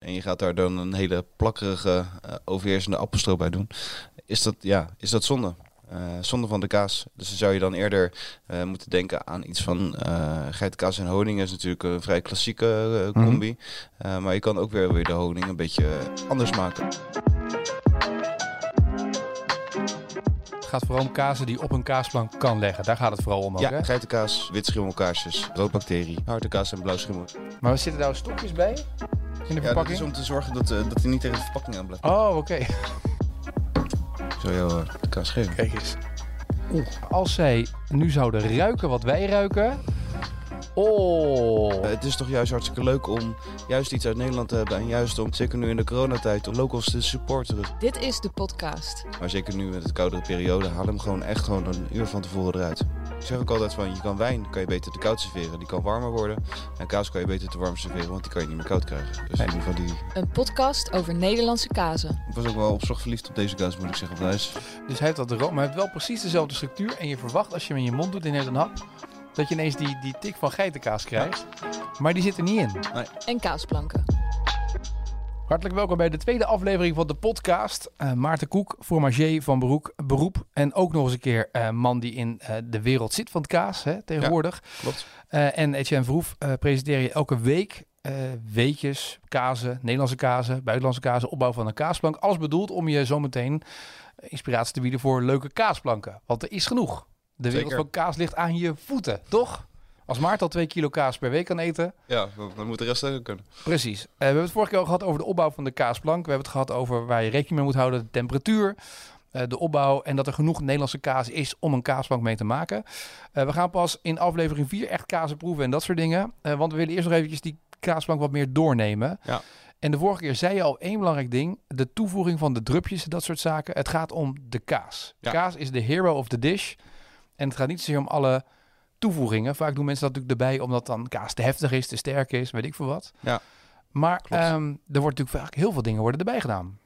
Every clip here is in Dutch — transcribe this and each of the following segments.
en je gaat daar dan een hele plakkerige, uh, overheersende appelstroop bij doen, is dat, ja, is dat zonde. Uh, zonde van de kaas. Dus dan zou je dan eerder uh, moeten denken aan iets van uh, geitenkaas en honing. is natuurlijk een vrij klassieke combi. Mm -hmm. maar je kan ook weer, weer de honing een beetje anders maken. Het gaat vooral om kazen die op een kaasplank kan leggen. Daar gaat het vooral om ook, Ja, hè? geitenkaas, witschimmelkaarsjes, roodbacterie, hartekaas en blauwschimmel. Maar zitten daar stokjes bij? In de Ja, dat verpakking? is om te zorgen dat, uh, dat hij niet tegen de verpakking aan blijft. Oh, oké. Ik zal jou uh, de kaas geven. Kijk eens. Oeh. Als zij nu zouden ruiken wat wij ruiken. Oh. Uh, het is toch juist hartstikke leuk om juist iets uit Nederland te hebben. En juist om, zeker nu in de coronatijd, om locals te supporteren. Dit is de podcast. Maar zeker nu met de koudere periode, haal hem gewoon echt gewoon een uur van tevoren eruit. Ik zeg ook altijd van, je kan wijn kan je beter te koud serveren. Die kan warmer worden. En kaas kan je beter te warm serveren, want die kan je niet meer koud krijgen. Dus in ieder geval die... Een podcast over Nederlandse kazen. Ik was ook wel op zorg verliefd op deze kaas, moet ik zeggen. Dus hij heeft dat room, maar hij heeft wel precies dezelfde structuur. En je verwacht als je hem in je mond doet en neemt een hap, dat je ineens die, die tik van geitenkaas krijgt. Maar die zit er niet in. En kaasplanken. Hartelijk welkom bij de tweede aflevering van de podcast. Uh, Maarten Koek, formager van beroep, beroep. En ook nog eens een keer uh, man die in uh, de wereld zit van het kaas hè, tegenwoordig. Ja, klopt. en Etienne Verhoef presenteer je elke week weetjes, kazen, Nederlandse kazen, buitenlandse kazen, opbouw van een kaasplank. Alles bedoeld om je zometeen inspiratie te bieden voor leuke kaasplanken. Want er is genoeg. De wereld Zeker. van kaas ligt aan je voeten, toch? Als Maarten al twee kilo kaas per week kan eten. Ja, dan moet de rest ook kunnen. Precies. Uh, we hebben het vorige keer al gehad over de opbouw van de kaasplank. We hebben het gehad over waar je rekening mee moet houden. De temperatuur, uh, de opbouw en dat er genoeg Nederlandse kaas is om een kaasplank mee te maken. Uh, we gaan pas in aflevering 4 echt kazen proeven en dat soort dingen. Want we willen eerst nog eventjes die kaasplank wat meer doornemen. Ja. En de vorige keer zei je al één belangrijk ding. De toevoeging van de drupjes, dat soort zaken. Het gaat om de kaas. Ja. Kaas is de hero of the dish. En het gaat niet zozeer om alle toevoegingen. Vaak doen mensen dat natuurlijk erbij omdat dan kaas te heftig is, te sterk is, weet ik veel wat. Ja, Maar um, er wordt natuurlijk vaak heel veel dingen worden erbij gedaan.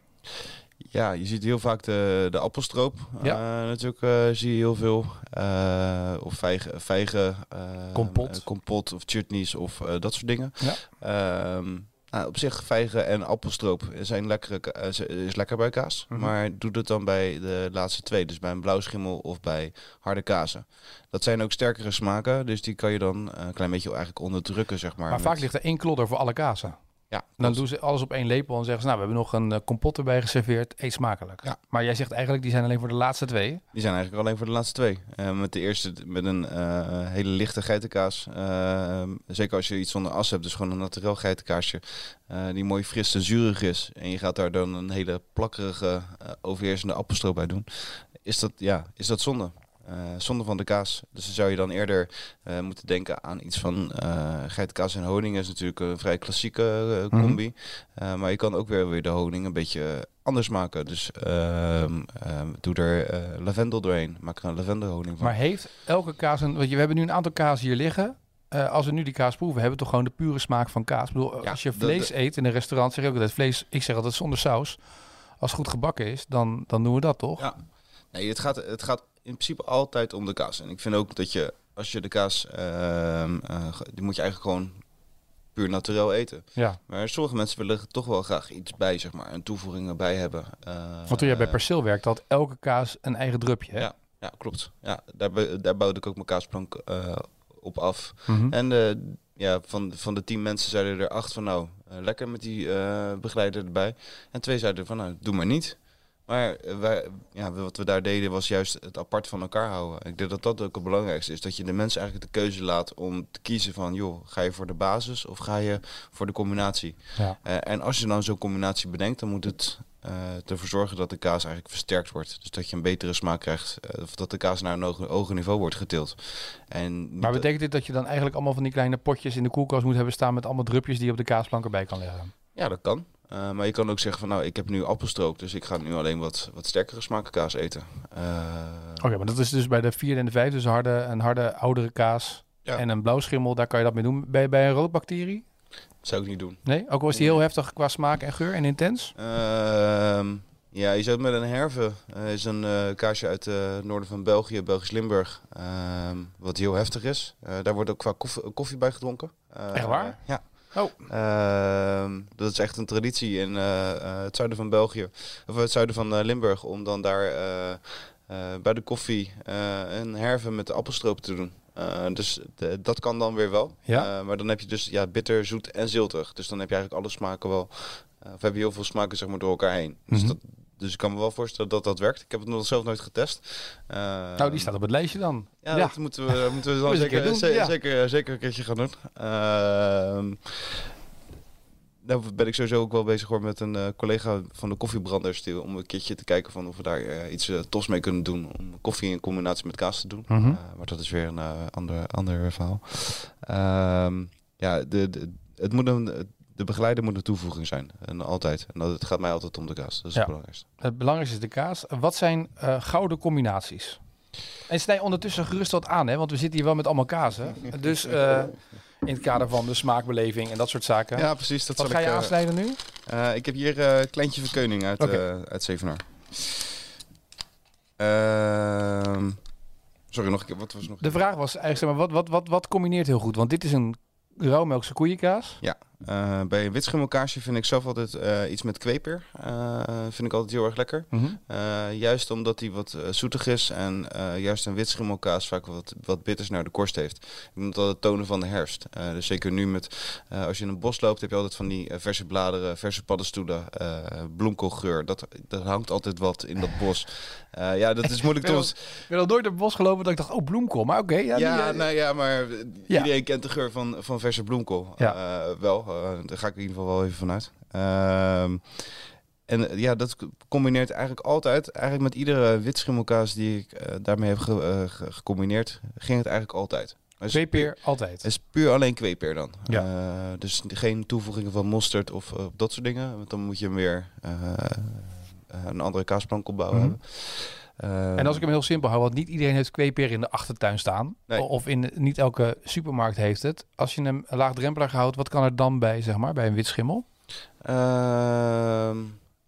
Ja, je ziet heel vaak de, de appelstroop. Ja. Uh, natuurlijk uh, zie je heel veel. Uh, of vijgen, vijgen kompot. kompot of chutneys of dat soort dingen. Ja. Um, nou, op zich vijgen en appelstroop zijn lekkere, is lekker bij kaas. Mhm. Maar doe dat dan bij de laatste twee. Dus bij een blauwschimmel of bij harde kazen. Dat zijn ook sterkere smaken. Dus die kan je dan een klein beetje eigenlijk onderdrukken, zeg maar. Maar vaak ligt er één klodder voor alle kazen. Ja, Dan doen ze alles op één lepel en zeggen ze, nou, we hebben nog een uh, kompot erbij geserveerd. Eet smakelijk. Ja. Maar jij zegt eigenlijk, die zijn alleen voor de laatste twee. Die zijn eigenlijk alleen voor de laatste twee. Uh, met de eerste met een uh, hele lichte geitenkaas. Uh, zeker als je iets zonder as hebt, dus gewoon een naturel geitenkaasje. Die mooi fris en zuurig is. En je gaat daar dan een hele plakkerige, overheersende appelstroop bij doen. Is dat, ja, is dat zonde? Uh, zonde van de kaas. Dus dan zou je dan eerder uh, moeten denken aan iets van uh, geitenkaas en honing. is natuurlijk een vrij klassieke uh, combi. Mm maar je kan ook weer, weer de honing een beetje anders maken. Dus doe er lavendel doorheen. Maak er een lavendelhoning van. Maar heeft elke kaas een... Want we hebben nu een aantal kaas hier liggen. Uh, als we nu die kaas proeven, hebben we toch gewoon de pure smaak van kaas. Ik bedoel, Ja, als je vlees de- eet in een restaurant, zeg ik ook altijd vlees. Ik zeg altijd zonder saus. Als het goed gebakken is, dan, dan doen we dat toch? Ja. Nee, het gaat, het gaat principe altijd om de kaas. En ik vind ook dat je, als je de kaas, ehm, eh, die moet je eigenlijk gewoon puur naturel eten. Ja. Maar sommige mensen willen er toch wel graag iets bij, zeg maar, een toevoeging erbij hebben. Eh, Want toen jij bij eh, Perceel werkte, had elke kaas een eigen drupje. Hè? Ja, ja, klopt. Ja, daar, daar bouwde ik ook mijn kaasplank op af. Mhm. En ja, van, van de tien mensen zeiden er acht van nou, lekker met die begeleider erbij. En twee zeiden van nou, doe maar niet. Maar wij, ja, wat we daar deden was juist het apart van elkaar houden. Ik denk dat dat ook het belangrijkste is. Dat je de mensen eigenlijk de keuze laat om te kiezen van... joh, ga je voor de basis of ga je voor de combinatie? Ja. Eh, en als je dan zo'n combinatie bedenkt, dan moet het eh, ervoor zorgen dat de kaas eigenlijk versterkt wordt. Dus dat je een betere smaak krijgt. eh, of dat de kaas naar een hoger, hoger niveau wordt getild. En Maar betekent dit dat je dan eigenlijk allemaal van die kleine potjes in de koelkast moet hebben staan met allemaal drupjes die je op de kaasplank erbij kan leggen? Ja, dat kan. Eh, maar je kan ook zeggen van nou, ik heb nu appelstroop, dus ik ga nu alleen wat, wat sterkere smaken kaas eten. Eh, Oké, maar dat is dus bij de vierde en de vijfde, dus harde, een harde oudere kaas Ja. en een blauwschimmel, daar kan je dat mee doen. Bij, bij een roodbacterie? zou ik niet doen. Nee? Ook al is die heel heftig qua smaak en geur en intens? Ehm, ja, je zou het met een herve. eh is een kaasje uit het noorden van België, Belgisch Limburg. ehm, wat heel heftig is. Daar wordt ook qua koffie, koffie bij gedronken. Echt waar? Ja. Oh. Ehm, dat is echt een traditie in eh, eh, het zuiden van België, of het zuiden van eh, Limburg, om dan daar bij de koffie een herven met appelstroop te doen. Dus de- dat kan dan weer wel. Ja. Maar dan heb je dus ja, bitter, zoet en ziltig. Dus dan heb je eigenlijk alle smaken wel. of heb je heel veel smaken zeg maar, door elkaar heen. Mhm. dus, dat, dus ik kan me wel voorstellen dat dat werkt. Ik heb het nog zelf nooit getest. Eh, Nou, die staat op het lijstje dan. ja, Ja. dat moeten we, moeten we dan zeker, doen, ja. zeker, zeker een keertje gaan doen. Ehm nou ben ik sowieso ook wel bezig hoor met een eh, collega van de koffiebranders die, om een keertje te kijken van of we daar eh, iets uh, tofs mee kunnen doen om koffie in combinatie met kaas te doen. Mhm. Maar dat is weer een ander, ander verhaal. Um, ja, de, de, het moet een, de begeleider moet een toevoeging zijn. En altijd. En dat, het gaat mij altijd om de kaas. Dat is Ja. het belangrijkste. Het belangrijkste is de kaas. Wat zijn uh, gouden combinaties? En snij ondertussen gerust wat aan, hè? want we zitten hier wel met allemaal kazen. Dus uh, in het kader van de smaakbeleving en dat soort zaken. Ja, precies. Dat wat zal ga je ik, aansnijden nu? Ik heb hier uh, Kleintje van Keuning uit, okay. uit Zevenaar. Ehm, sorry, nog een keer. Wat was nog? De vraag was eigenlijk, zeg maar, wat, wat, wat, wat combineert heel goed? Want dit is een rauwmelkse koeienkaas. Ja, uh, bij een witschimmelkaasje vind ik zelf altijd uh, iets met kweper. Uh, vind ik altijd heel erg lekker. Mhm. Mm -hmm. juist omdat hij wat zoetig is en juist een witschimmelkaas vaak wat, wat bitters naar de korst heeft. Ik noem dat het tonen van de herfst. dus zeker nu met, als je in een bos loopt heb je altijd van die verse bladeren, verse paddenstoelen, bloemkoolgeur. Dat, dat hangt altijd wat in dat bos. ja, dat is moeilijk. Ik ben al nooit door het bos gelopen dat ik dacht, oh bloemkool, maar oké. Okay, ja, ja, nou ja, maar ja. iedereen kent de geur van, van verse bloemkool. Ja. wel. Uh, daar ga ik in ieder geval wel even vanuit. Uh, en ja, dat combineert eigenlijk altijd, eigenlijk met iedere witschimmelkaas die ik uh, daarmee heb ge, ge, gecombineerd, ging het eigenlijk altijd. Kweepeer altijd? Het is puur alleen kweepeer dan. Ja. Uh, dus geen toevoegingen van mosterd of uh, dat soort dingen. Want dan moet je hem weer uh, een andere kaasplank opbouwen Mhm. mm -hmm. hebben. En als ik hem heel simpel hou, want niet iedereen heeft kweepeer in de achtertuin staan. Nee. Of in niet elke supermarkt heeft het. Als je hem laagdrempelig houdt, wat kan er dan bij, zeg maar, bij een wit schimmel? Uh,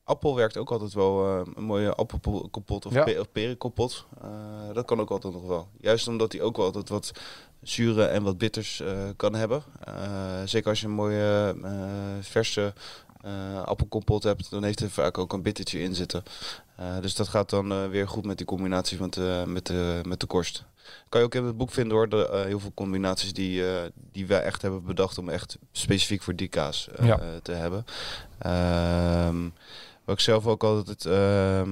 appel werkt ook altijd wel. Uh, een mooie appelkompot of, Ja. pe of. Uh, dat kan ook altijd nog wel. Juist omdat hij ook wel altijd wat zure en wat bitters uh, kan hebben. Zeker als je een mooie verse uh, appelkompot hebt, dan heeft er vaak ook een bittertje in zitten. Uh, dus dat gaat dan uh, weer goed met die combinatie met de, met de, met de korst. Kan je ook in het boek vinden hoor, de, uh, heel veel combinaties die, uh, die wij echt hebben bedacht om echt specifiek voor die kaas uh, Ja. te hebben. Um, wat ik zelf ook altijd uh,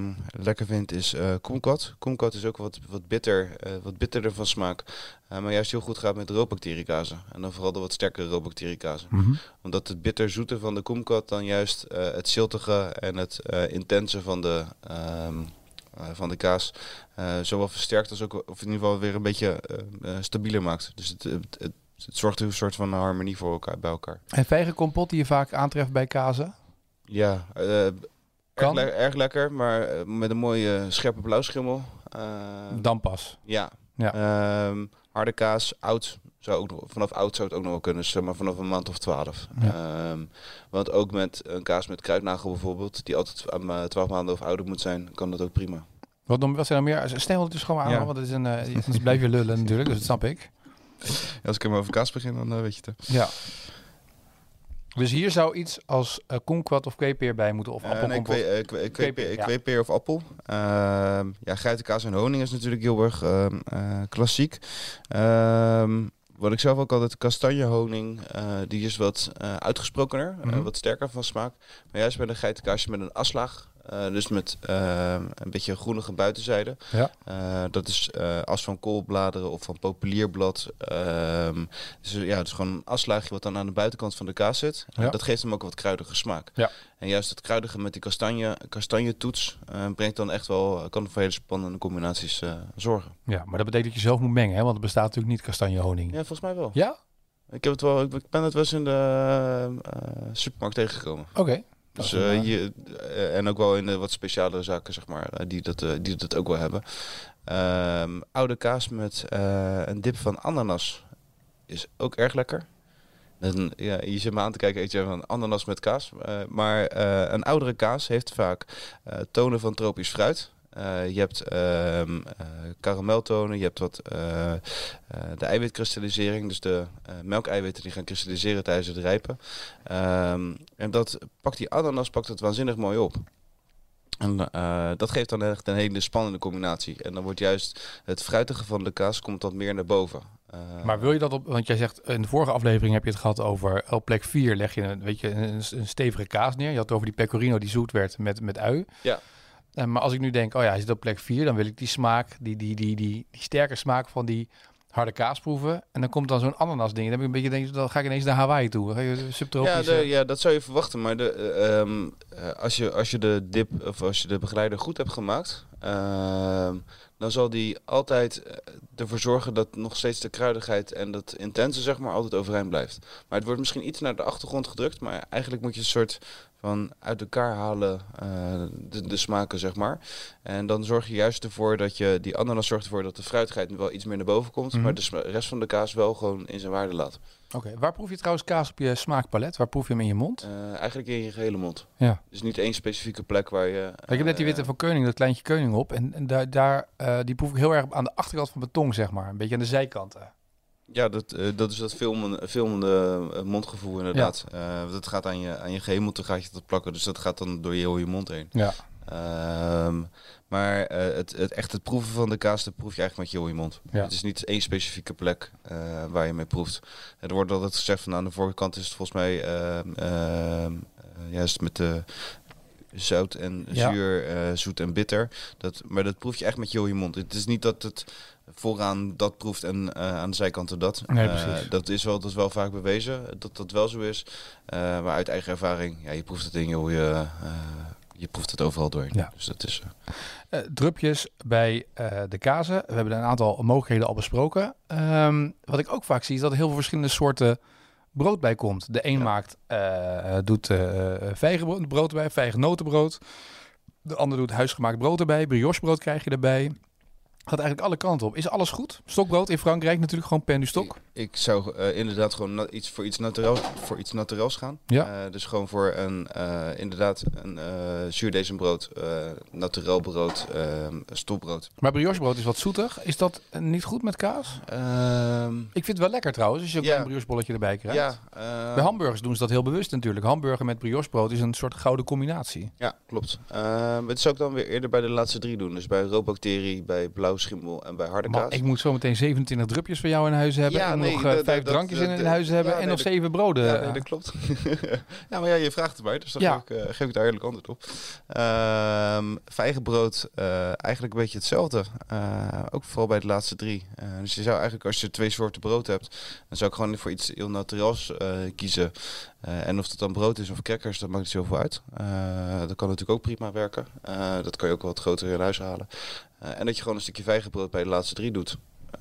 lekker vind is uh, kumquat. Kumquat is ook wat, wat, bitter, uh, wat bitterder van smaak. Uh, maar juist heel goed gaat met roodbacteriëkazen. En dan vooral de wat sterkere roodbacteriëkazen. Mm -hmm. Omdat het bitterzoete van de kumquat dan juist het ziltige en het intense van de, um, uh, van de kaas uh, zowel versterkt als ook of in ieder geval weer een beetje uh, stabieler maakt. Dus het, het, het, het zorgt een soort van harmonie voor elkaar, bij elkaar. En vijgenkompot die je vaak aantreft bij kazen? Ja, uh, erg, le erg, lekker, maar uh, met een mooie scherpe blauwschimmel. Uh, Dan pas. Ja. ja. Um, harde kaas, oud. Zou ook nog, vanaf oud zou het ook nog wel kunnen, zeg maar vanaf een maand of twaalf. Ja. Um, want ook met een kaas met kruidnagel bijvoorbeeld, die altijd aan twaalf maanden of ouder moet zijn, kan dat ook prima. Wat, dan, wat zijn er meer? Stel het dus gewoon aan, Ja. want het is een, uh, anders blijf je lullen natuurlijk, dus dat snap ik. Ja, als ik hem over kaas begin, dan uh, weet je het. Ja. Dus hier zou iets als uh, of kweepeer bij moeten, of Uh, appelkompot. nee, kwe, uh, kwe, kweepeer, ja. kweepeer of appel. Uh, ja, geitenkaas en honing is natuurlijk heel erg uh, klassiek. Ehm, wat ik zelf ook altijd kastanjehoning, die is wat uitgesprokener, uh, wat sterker van smaak. Maar juist bij de geitenkaasje met een aslaag, uh, dus met uh, een beetje groenige buitenzijde. Ja. Uh, dat is as van koolbladeren of van populierblad. Um, dus ja, het is gewoon een aslaagje wat dan aan de buitenkant van de kaas zit. Ja. Dat geeft hem ook wat kruidige smaak. Ja. En juist het kruidige met die kastanje, kastanjetoets brengt dan echt wel, kan voor hele spannende combinaties zorgen. Ja, maar dat betekent dat je zelf moet mengen, hè? want er bestaat natuurlijk niet kastanjehoning. Ja, volgens mij wel. Ja? Ik, heb het wel, ik ben het wel eens in de supermarkt tegengekomen. Oké. Okay. Dus, uh, je, uh, en ook wel in de wat speciale zaken, zeg maar, uh, die, dat, die dat ook wel hebben. Um, oude kaas met een dip van ananas is ook erg lekker. Dan, ja, je zit me aan te kijken, eet je van ananas met kaas. Uh, maar uh, een oudere kaas heeft vaak uh, tonen van tropisch fruit. Eh, je hebt ehm eh, karameltonen, je hebt wat eh, de eiwitkristallisering, dus de melkeiwitten die gaan kristalliseren tijdens het rijpen. Ehm, en dat pakt die ananas pakt het waanzinnig mooi op. En dat geeft dan echt een hele spannende combinatie. En dan wordt juist het fruitige van de kaas komt dan meer naar boven. Maar wil je dat op, want jij zegt in de vorige aflevering heb je het gehad over op plek 4 leg je een, weet je, een, een stevige kaas neer. Je had het over die pecorino die zoet werd met, met ui. Ja. Eh, maar als ik nu denk, oh ja, hij zit op plek 4, dan wil ik die smaak, die, die, die, die, die sterke smaak van die harde kaas proeven. En dan komt dan zo'n ananas ding. Dan heb ik een beetje denk, dan ga ik ineens naar Hawaii toe. Je Ja, subtropisch. de, ja, dat zou je verwachten. Maar de, eh, ehm, eh, als, je, als je de dip of als je de begeleider goed hebt gemaakt, ehm, dan zal die altijd eh, ervoor zorgen dat nog steeds de kruidigheid en dat intense zeg maar altijd overeind blijft. Maar het wordt misschien iets naar de achtergrond gedrukt, maar eigenlijk moet je een soort van uit elkaar halen eh, de, de smaken zeg maar. En dan zorg je juist ervoor dat je die ananas zorgt ervoor dat de fruitigheid wel iets meer naar boven komt, Mhm. maar de rest van de kaas wel gewoon in zijn waarde laat. Oké, waar proef je trouwens kaas op je smaakpalet? Waar proef je hem in je mond? Eh, eigenlijk in je gehele mond. Ja. Dus niet één specifieke plek waar je... ik heb net die eh, witte van Keuning, dat kleintje Keuning op. En, en daar, daar die proef ik heel erg aan de achterkant van mijn tong, zeg maar. Een beetje aan de zijkanten. Ja, dat, eh, dat is dat filmen, filmende eh, mondgevoel inderdaad. Eh, dat gaat aan je, aan je gehemelte gaat je dat plakken. Dus dat gaat dan door je, heel je mond heen. Ja. Ehm, maar eh, het, het, echt het proeven van de kaas, dat proef je eigenlijk met je heel je mond. Ja. Het is niet één specifieke plek eh, waar je mee proeft. Er wordt altijd gezegd van aan de voorkant is het volgens mij ehm, ehm, eh, juist met de zout en Ja. zuur, eh, zoet en bitter. Dat, maar dat proef je echt met je heel je mond. Het is niet dat het vooraan dat proeft en eh, aan de zijkanten dat. Nee, Eh, dat, is wel, dat is wel vaak bewezen dat dat wel zo is. Eh, maar uit eigen ervaring, ja, je proeft het in heel je... je proeft het overal doorheen. Ja. Dus dat is... drupjes bij de kazen. We hebben een aantal mogelijkheden al besproken. Ehm, wat ik ook vaak zie is dat er heel veel verschillende soorten brood bij komt. De een Ja. maakt, doet vijgenbrood erbij, vijgennotenbrood. De ander doet huisgemaakt brood erbij. Briochebrood krijg je erbij. Gaat eigenlijk alle kanten op. Is alles goed? Stokbrood in Frankrijk natuurlijk gewoon pen du stok. Ik, zou eh, inderdaad gewoon iets voor iets naturels, voor iets naturels gaan. Ja. Eh, dus gewoon voor een eh, inderdaad een uh, zuurdesembrood, uh, naturel brood, uh, stokbrood. Maar briochebrood is wat zoetig. Is dat uh, niet goed met kaas? Um, ik vind het wel lekker trouwens, als je ook ja. een briochebolletje erbij krijgt. Ja, uh, Bij hamburgers doen ze dat heel bewust natuurlijk. Hamburger met briochebrood is een soort gouden combinatie. Ja, klopt. Uh, het zou ik dan weer eerder bij de laatste drie doen. Dus bij roodbacterie, bij blauwschimmel en bij harde kaas. ik moet zo meteen 27 drupjes voor jou in huis hebben. Ja, nee, nog dat- dat- vijf dat- drankjes dat- in, in dat- huis hebben. ja, en nee, nog dat- zeven broden. Ja, nee, dat klopt. ja, maar ja, je vraagt het mij, dus dan Ja. geef, ik, uh, geef ik daar eerlijk antwoord op. Um, vijgenbrood, uh, eigenlijk een beetje hetzelfde. Uh, ook vooral bij de laatste drie. Dus je zou eigenlijk, als je twee soorten brood hebt, dan zou ik gewoon voor iets heel naturels kiezen. En of het dan brood is of crackers, dat maakt niet zoveel uit. Dat kan natuurlijk ook prima werken. Dat kan je ook wat groter in huis halen. En dat je gewoon een stukje vijgenbrood bij de laatste drie doet.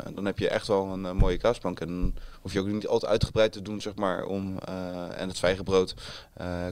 Uh, dan heb je echt wel een uh, mooie kaasplank. En dan hoef je ook niet altijd uitgebreid te doen, zeg maar. Om, uh, en het vijgenbrood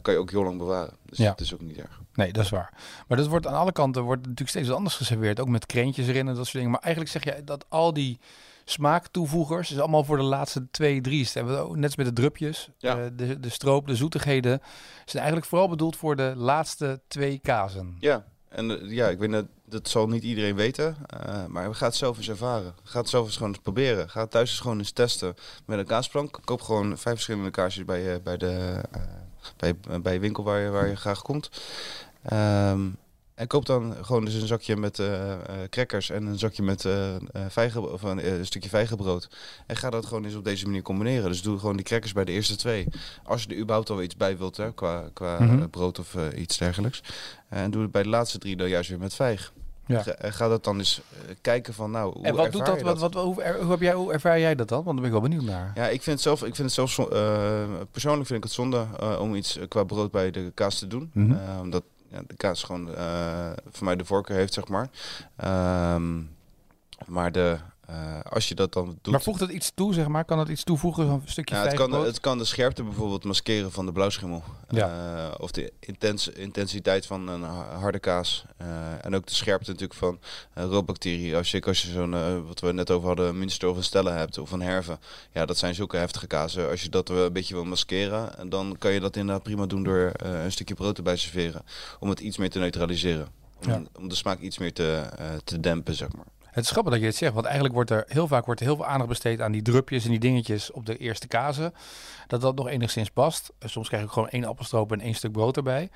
kan je ook heel lang bewaren. Dus Ja. dat is ook niet erg. Nee, dat is waar. Maar dat wordt aan alle kanten wordt natuurlijk steeds anders geserveerd. Ook met krentjes erin en dat soort dingen. Maar eigenlijk zeg je dat al die smaaktoevoegers is allemaal voor de laatste twee, drie. Net als met de drupjes, Ja. de, de stroop, de zoetigheden. Zijn eigenlijk vooral bedoeld voor de laatste twee kazen. Ja, en uh, ja, ik weet dat, dat zal niet iedereen weten. Uh, maar we gaan het zelf eens ervaren. Ga het zelf eens gewoon eens proberen. Ga het thuis eens gewoon eens testen met een kaasplank. Koop gewoon vijf verschillende kaasjes bij, uh, bij de bij, bij winkel waar je, waar je graag komt. Um, en koop dan gewoon dus een zakje met uh, crackers en een zakje met uh, vijgen, of een, stukje vijgenbrood. En ga dat gewoon eens op deze manier combineren. Dus doe gewoon die crackers bij de eerste twee. Als je er überhaupt al iets bij wilt, hè, qua, qua mm -hmm. brood of iets dergelijks. en doe het bij de laatste drie dan juist weer met vijg. Ja. Ga, ga, dat dan eens kijken van nou, hoe En wat doet dat? dat? Wat, wat, hoe, er, hoe, heb jij, hoe ervaar jij dat dan? Want daar ben ik wel benieuwd naar. Ja, ik vind het zelf, ik vind het zelf persoonlijk vind ik het zonde om iets qua brood bij de kaas te doen. Mhm. Mm -hmm. uh, omdat ja, de kaas gewoon uh, voor mij de voorkeur heeft, zeg maar. Um, maar de, uh, als je dat dan doet... Maar voegt het iets toe, zeg maar? Kan het iets toevoegen, een stukje ja, het, kan, het kan de scherpte bijvoorbeeld maskeren van de blauwschimmel. Ja. Uh, of de intens, intensiteit van een harde kaas. Uh, en ook de scherpte natuurlijk van roodbacteriën. Als je, als je zo'n, wat we net over hadden, Münster of een Stella hebt, of een Herve. Ja, dat zijn zulke heftige kazen. Als je dat een beetje wil maskeren, dan kan je dat inderdaad prima doen door een stukje brood erbij serveren. Om het iets meer te neutraliseren. Om, Ja. om de smaak iets meer te, eh, te dempen, zeg maar. Het is grappig dat je het zegt, want eigenlijk wordt er heel vaak wordt er heel veel aandacht besteed aan die drupjes en die dingetjes op de eerste kazen. Dat dat nog enigszins past. Soms krijg ik gewoon één appelstroop en één stuk brood erbij.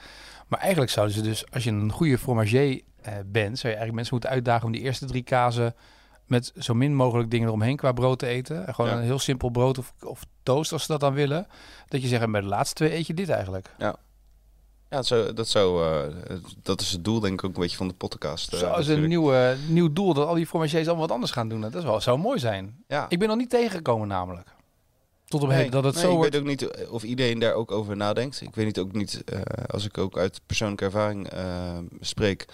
Maar eigenlijk zouden ze dus, als je een goede fromager eh, bent, zou je eigenlijk mensen moeten uitdagen om die eerste drie kazen met zo min mogelijk dingen eromheen qua brood te eten. En Gewoon Ja. een heel simpel brood of, of toast als ze dat dan willen. Dat je zegt, bij de laatste twee eet je dit eigenlijk. Ja, dat, zou, dat, zou, eh, dat is het doel denk ik ook een beetje van de podcast. eh, Zo is een nieuw, nieuw doel dat al die fromagers allemaal wat anders gaan doen. Dat is wel, zou mooi zijn. Ja. Ik ben nog niet tegengekomen namelijk. Tot op Nee, heden dat het nee, zo ik wordt. weet ook niet eh, of iedereen daar ook over nadenkt. Ik weet niet ook niet, als ik ook uit persoonlijke ervaring spreek,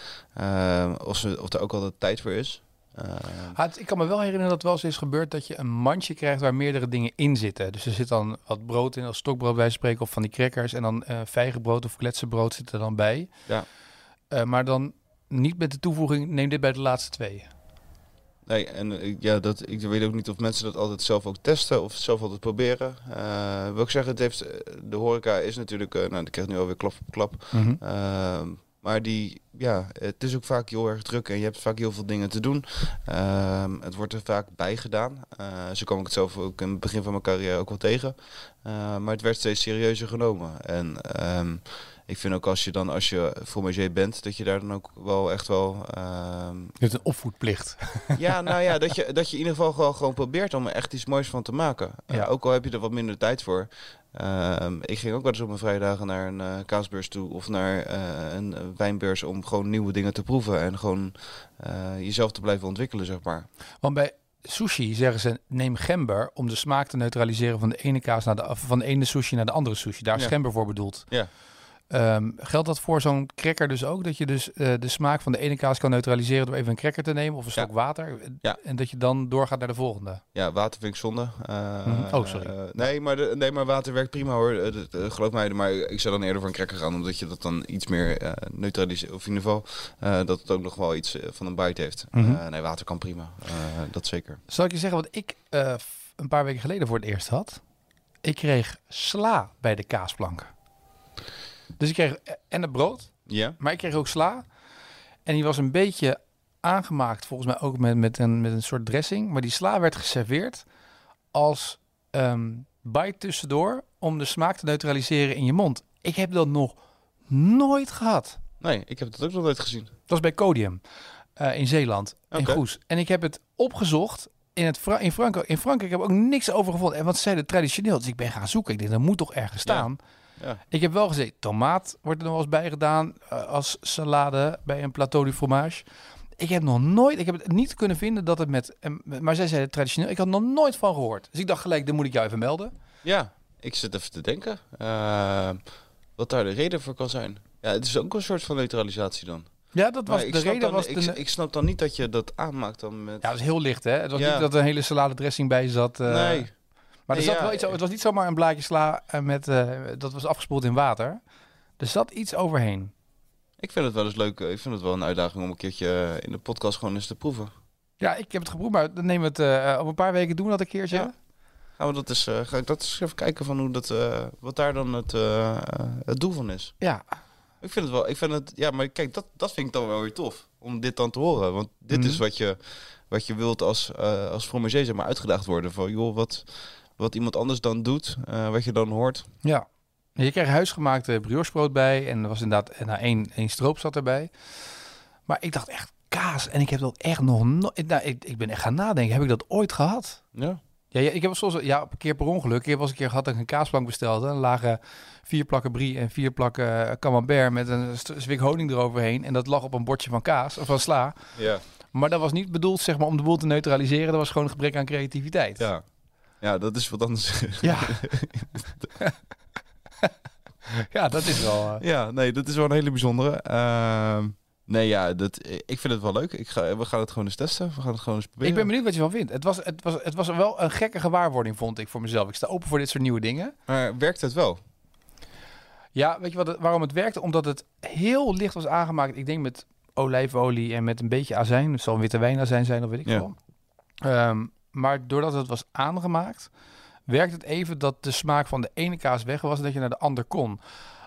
of, ze, of er ook altijd tijd voor is. Eh, Ah, het- ik kan me wel herinneren dat het wel eens is gebeurd dat je een mandje krijgt waar meerdere dingen in zitten. Dus er zit dan wat brood in, als stokbrood bij spreken, of van die crackers. En dan eh vijgenbrood of kletsenbrood zit er dan bij. Ja. Eh, maar dan niet met de toevoeging, neem dit bij de laatste twee. nee, en ja, dat, ik weet ook niet of mensen dat altijd zelf ook testen of zelf altijd proberen. Wil ik zeggen, het heeft, de horeca is natuurlijk, nou, die krijgt nu alweer klap op klap. Ehm, maar die, ja, het is ook vaak heel erg druk en je hebt vaak heel veel dingen te doen. Ehm, het wordt er vaak bij gedaan. Eh, zo kwam ik het zelf ook in het begin van mijn carrière ook wel tegen. Eh, maar het werd steeds serieuzer genomen. En ehm, ik vind ook als je dan, als je fromager bent, dat je daar dan ook wel echt wel... ehm, Je hebt een opvoedplicht. ja, nou ja, dat je, dat je in ieder geval gewoon, gewoon probeert om er echt iets moois van te maken. Ja. ook al heb je er wat minder tijd voor. Ehm, ik ging ook wel eens op mijn vrijdagen naar een eh, kaasbeurs toe of naar eh, een eh, wijnbeurs om gewoon nieuwe dingen te proeven en gewoon jezelf te blijven ontwikkelen, zeg maar. Want bij sushi zeggen ze neem gember om de smaak te neutraliseren van de ene kaas naar de van de ene sushi naar de andere sushi. Daar is Ja. gember voor bedoeld. Ja. Ehm, geldt dat voor zo'n cracker dus ook? Dat je dus eh, de smaak van de ene kaas kan neutraliseren door even een cracker te nemen of een Ja. stok water. Ja. En dat je dan doorgaat naar de volgende. Ja, water vind ik zonde. Eh, Mhm. Oh, sorry. eh, nee, maar de, nee, maar water werkt prima hoor. Dat- geloof mij. Maar ik zou dan eerder voor een cracker gaan, omdat je dat dan iets meer neutraliseert. Of in ieder geval dat het ook nog wel iets van een bite heeft. Mhm. Nee, water kan prima. Dat zeker. Zal ik je zeggen wat ik een paar weken geleden voor het eerst had? Ik kreeg sla bij de kaasplank. Dus ik kreeg en het brood, Ja? maar ik kreeg ook sla. En die was een beetje aangemaakt, volgens mij ook met, met, een, met een soort dressing. Maar die sla werd geserveerd als ehm bite tussendoor om de smaak te neutraliseren in je mond. Ik heb dat nog nooit gehad. Nee, ik heb dat ook nog nooit gezien. Dat was bij Codium eh, in Zeeland, in. Goes. En ik heb het opgezocht in, het Fra- in, Frankrijk. in Frankrijk. Ik heb ook niks over gevonden. En wat ze zeiden traditioneel. Dus ik ben gaan zoeken. Ik denk, dat moet toch ergens staan. Ja. Ik heb wel gezien, tomaat wordt er nog wel eens bij gedaan eh, als salade bij een plateau du fromage. Ik heb nog nooit, ik heb het niet kunnen vinden dat het met, maar zij zeiden traditioneel, ik had nog nooit van gehoord. Dus ik dacht gelijk, dan moet ik jou even melden. Ja, ik zit even te denken. eh, wat daar de reden voor kan zijn. Ja, het is ook een soort van neutralisatie dan. Ja, dat was de reden. dan, Was ik, de, ik snap dan niet dat je dat aanmaakt dan met... ja, dat is heel licht, hè? Het was Ja. niet dat er een hele salade dressing bij zat. eh, nee. Maar er zat wel iets, het was niet zomaar een blaadje sla eh, met, eh, dat was afgespoeld in water. Er zat iets overheen. Ik vind het wel eens leuk. eh, Ik vind het wel een uitdaging om een keertje in de podcast gewoon eens te proeven. Ja, ik heb het geproefd, maar dan nemen we het op een paar weken doen we dat een keertje. Ja. Gaan we dat eens, ga ik dat eens even kijken van hoe dat, wat daar dan het, het doel van is. ja. Ik vind het wel, ik vind het, ja, maar kijk, dat, dat vind ik dan wel weer tof. Om dit dan te horen. Want dit Mhm. is wat je, wat je wilt als, eh als zeg maar, uitgedaagd worden. Van, joh, wat, wat iemand anders dan doet, eh, wat je dan hoort. Ja. Je kreeg huisgemaakte briochebrood bij en er was inderdaad nou, één, één stroop zat erbij. Maar ik dacht echt kaas en ik heb dat echt nog nooit. Nou, ik, ik ben echt gaan nadenken. Heb ik dat ooit gehad? Ja. Ja, ja, ik heb soms ja, een keer per ongeluk. Ik heb eens een keer gehad dat ik een kaasplank bestelde. Er lagen vier plakken brie en vier plakken eh, camembert met een zwik honing eroverheen. En dat lag op een bordje van kaas of van sla. Ja. Maar dat was niet bedoeld zeg maar, om de boel te neutraliseren. Dat was gewoon een gebrek aan creativiteit. Ja. Ja, dat is wat anders. Ja. ja, dat is wel... eh, ja, nee, dat is wel een hele bijzondere. Ehm, nee, ja, dat, ik vind het wel leuk. Ik ga, we gaan het gewoon eens testen. We gaan het gewoon eens proberen. Ik ben benieuwd wat je van vindt. Het was, het, was, het was wel een gekke gewaarwording, vond ik voor mezelf. Ik sta open voor dit soort nieuwe dingen. Maar werkt het wel? Ja, weet je wat het- waarom het werkte? Omdat het heel licht was aangemaakt. Ik denk met olijfolie en met een beetje azijn. Het zal witte wijnazijn zijn, of weet ik Ja. veel. Maar doordat het was aangemaakt, werkte het even dat de smaak van de ene kaas weg was en dat je naar de ander kon.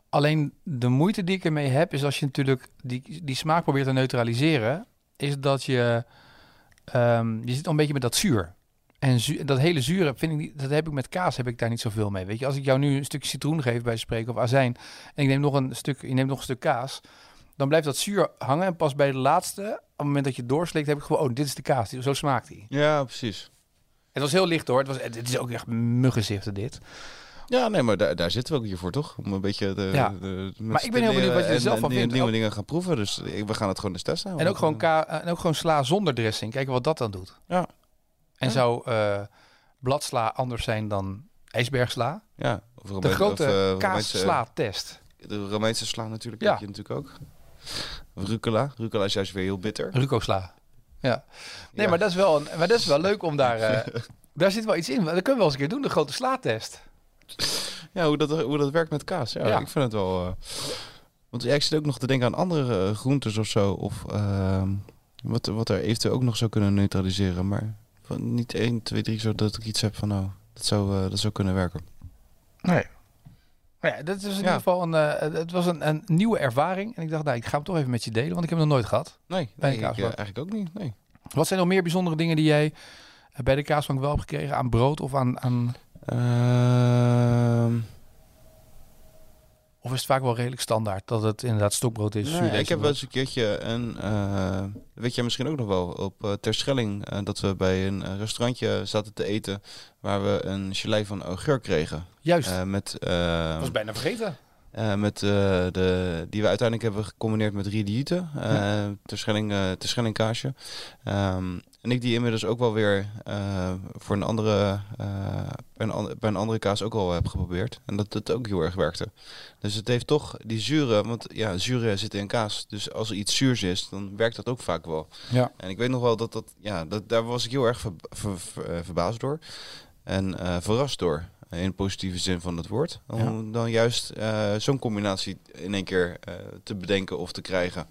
Alleen de moeite die ik ermee heb, is als je natuurlijk die, die smaak probeert te neutraliseren, is dat je, ehm, je zit al een beetje met dat zuur. En dat hele zure vind ik niet, dat heb ik met kaas heb ik daar niet zoveel mee. Weet je, als ik jou nu een stukje citroen geef bij spreken of azijn en ik neem nog een stuk, je neemt nog een stuk kaas, dan blijft dat zuur hangen en pas bij de laatste, op het moment dat je doorslikt, heb ik gewoon, oh, dit is de kaas, zo smaakt die. Ja, precies. Het was heel licht hoor, het was, het is ook echt muggenziften dit. Ja, nee, maar daar, daar zitten we ook hier voor, toch? Om een beetje de, Ja. de, de Maar ik ben heel benieuwd wat je er zelf van en, vindt. nieuwe Ook- dingen gaan proeven, dus ik- we gaan het gewoon eens testen. En ook gewoon, ka en ook gewoon sla zonder dressing. Kijken wat dat dan doet. Ja. En Ja. zou eh, bladsla anders zijn dan ijsbergsla? Ja, of De grote of, eh, kaas-sla-test. De Romeinse sla natuurlijk, Ja. heb je natuurlijk ook. Rucola. Rucola is juist weer heel bitter. Ruco-sla. Ja. Nee, Ja. maar dat is wel, een, maar dat is wel leuk om daar... eh, daar zit wel iets in. Dat kunnen we wel eens een keer doen, de grote sla-test. Ja, hoe dat, hoe dat werkt met kaas. Ja, Ja. ik vind het wel... eh, want ja, ik zit ook nog te denken aan andere eh, groentes of zo. Of ehm, wat, wat er eventueel ook nog zou kunnen neutraliseren. Maar van niet 1, 2, 3, zodat ik iets heb van nou, dat zou, dat zou kunnen werken. Nee. Maar ja, dat is in ieder geval een, eh, het was een, een nieuwe ervaring. En ik dacht, nou, ik ga hem toch even met je delen, want ik heb hem nog nooit gehad. Nee, Bij nee ik, kaasbank. eigenlijk ook niet. Nee. Wat zijn nog meer bijzondere dingen die jij eh, bij de kaasbank wel hebt gekregen? Aan brood of aan... aan Ehm, of is het vaak wel redelijk standaard dat het inderdaad stokbrood is? nee, ik heb wel eens een keertje een, eh, weet jij misschien ook nog wel, op eh Terschelling, eh, dat we bij een restaurantje zaten te eten waar we een gelei van augurk kregen. Juist. Eh, met, eh, was bijna vergeten. eh, met eh, de, die we uiteindelijk hebben gecombineerd met riedieten, uh, Ja. Terschelling, eh Terschelling kaasje. Ehm, en ik die inmiddels ook wel weer eh, voor een andere, eh, bij, een, bij een andere kaas ook al heb geprobeerd. En dat het ook heel erg werkte. Dus het heeft toch die zure, want ja, zure zit in kaas. Dus als er iets zuurs is, dan werkt dat ook vaak wel. Ja. En ik weet nog wel dat dat, ja, dat, daar was ik heel erg ver, ver- ver- eh, verbaasd door. En verrast door. In de positieve zin van het woord. Om dan juist eh, zo'n combinatie in één keer eh, te bedenken of te krijgen.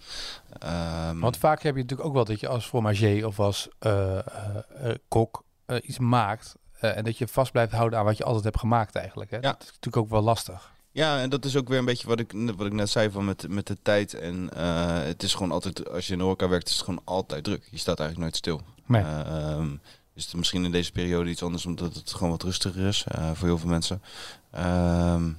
Ehm, Want vaak heb je natuurlijk ook wel dat je als fromager of als eh, eh, eh, kok eh, iets maakt. eh, en dat je vast blijft houden aan wat je altijd hebt gemaakt eigenlijk. Hè? Ja. Dat is natuurlijk ook wel lastig. Ja, en dat is ook weer een beetje wat ik, wat ik net zei van met, met de tijd. En eh, het is gewoon altijd, als je in de horeca werkt, is het gewoon altijd druk. Je staat eigenlijk nooit stil. Nee. Eh, ehm, is het misschien in deze periode iets anders, omdat het gewoon wat rustiger is eh, voor heel veel mensen. Ehm,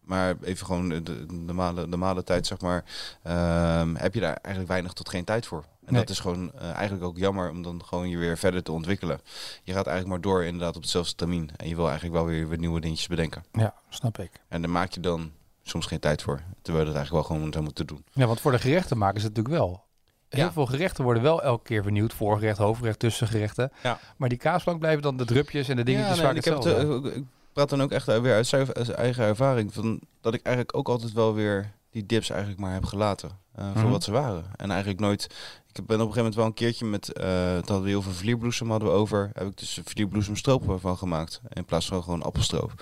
maar even gewoon de, de, normale, normale tijd, zeg maar, ehm, heb je daar eigenlijk weinig tot geen tijd voor. En Nee. dat is gewoon eh, eigenlijk ook jammer om dan gewoon je weer verder te ontwikkelen. Je gaat eigenlijk maar door inderdaad op hetzelfde termijn. En je wil eigenlijk wel weer, weer nieuwe dingetjes bedenken. Ja, snap ik. En daar maak je dan soms geen tijd voor. Terwijl je dat eigenlijk wel gewoon zou moeten doen. Ja, want voor de gerechten maken ze het natuurlijk wel. Heel Ja. veel gerechten worden wel elke keer vernieuwd. Voorgerecht, hoofdgerecht, tussengerechten. Ja. Maar die kaasplank blijven dan de drupjes en de dingetjes nee, vaak ik, heb het, eh, ik praat dan ook echt weer uit eigen ervaring. Van, dat ik eigenlijk ook altijd wel weer die dips eigenlijk maar heb gelaten. eh, voor Mhm. wat ze waren. En eigenlijk nooit... Ik ben op een gegeven moment wel een keertje met... eh toen hadden we heel veel vlierbloesem hadden we over. Heb ik dus vlierbloesemstroop van gemaakt. In plaats van gewoon appelstroop.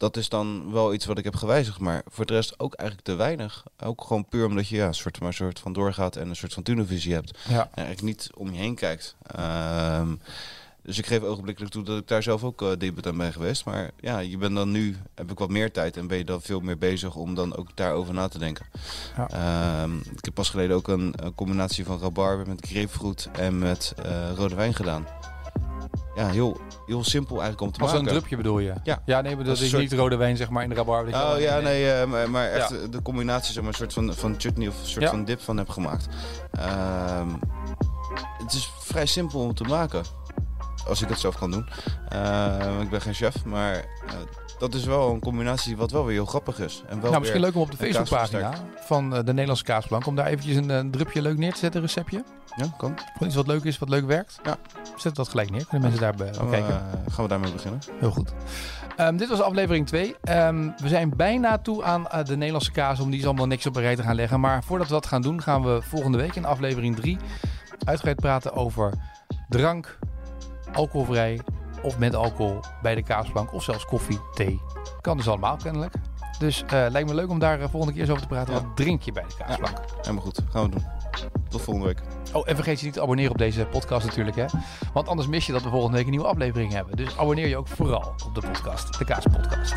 Dat is dan wel iets wat ik heb gewijzigd. Maar voor de rest ook eigenlijk te weinig. Ook gewoon puur omdat je ja, een soort, maar een soort van doorgaat en een soort van tunnelvisie hebt. Ja. En eigenlijk niet om je heen kijkt. Ehm, dus ik geef ogenblikkelijk toe dat ik daar zelf ook uh, aan ben geweest. Maar ja, je bent dan nu, heb ik wat meer tijd en ben je dan veel meer bezig om dan ook daarover na te denken. Ja. Ehm, ik heb pas geleden ook een, een combinatie van rabarber met grapefruit en met eh, rode wijn gedaan. Ja, heel, heel simpel eigenlijk om te Als maken. een drupje bedoel je? Ja. Ja, nee, maar dat Als is soort- niet rode wijn zeg maar in de rabarber. Oh ja, nee, eh, maar, echt Ja. de combinatie, zeg maar, een soort van, van chutney of een soort Ja. van dip van heb gemaakt. Ehm, het is vrij simpel om te maken, als ik het zelf kan doen. Ehm, ik ben geen chef, maar eh, dat is wel een combinatie wat wel weer heel grappig is. En wel Nou, misschien leuk om op de een Facebookpagina van eh, de Nederlandse Kaasplank... om daar eventjes een, eh, drupje leuk neer te zetten, een receptje. Ja, kan. Gewoon iets wat leuk is, wat leuk werkt. Ja. Zet dat gelijk neer. Kunnen mensen daar Gaan we, kijken. eh, gaan we daarmee beginnen? Heel goed. Ehm, dit was aflevering 2. we zijn bijna toe aan eh, de Nederlandse kaas om die is allemaal niks op een rij te gaan leggen. Maar voordat we dat gaan doen, gaan we volgende week in aflevering 3 uitgebreid praten over drank, alcoholvrij of met alcohol bij de kaasplank. Of zelfs koffie, thee. Kan dus allemaal kennelijk. Dus eh, lijkt me leuk om daar eh, volgende keer eens over te praten. Ja. Wat drink je bij de kaasplank? Helemaal goed, gaan we doen. Tot volgende week. Oh, en vergeet je niet te abonneren op deze podcast natuurlijk, hè? Want anders mis je dat we volgende week een nieuwe aflevering hebben. Dus abonneer je ook vooral op de podcast, de Kaaspodcast.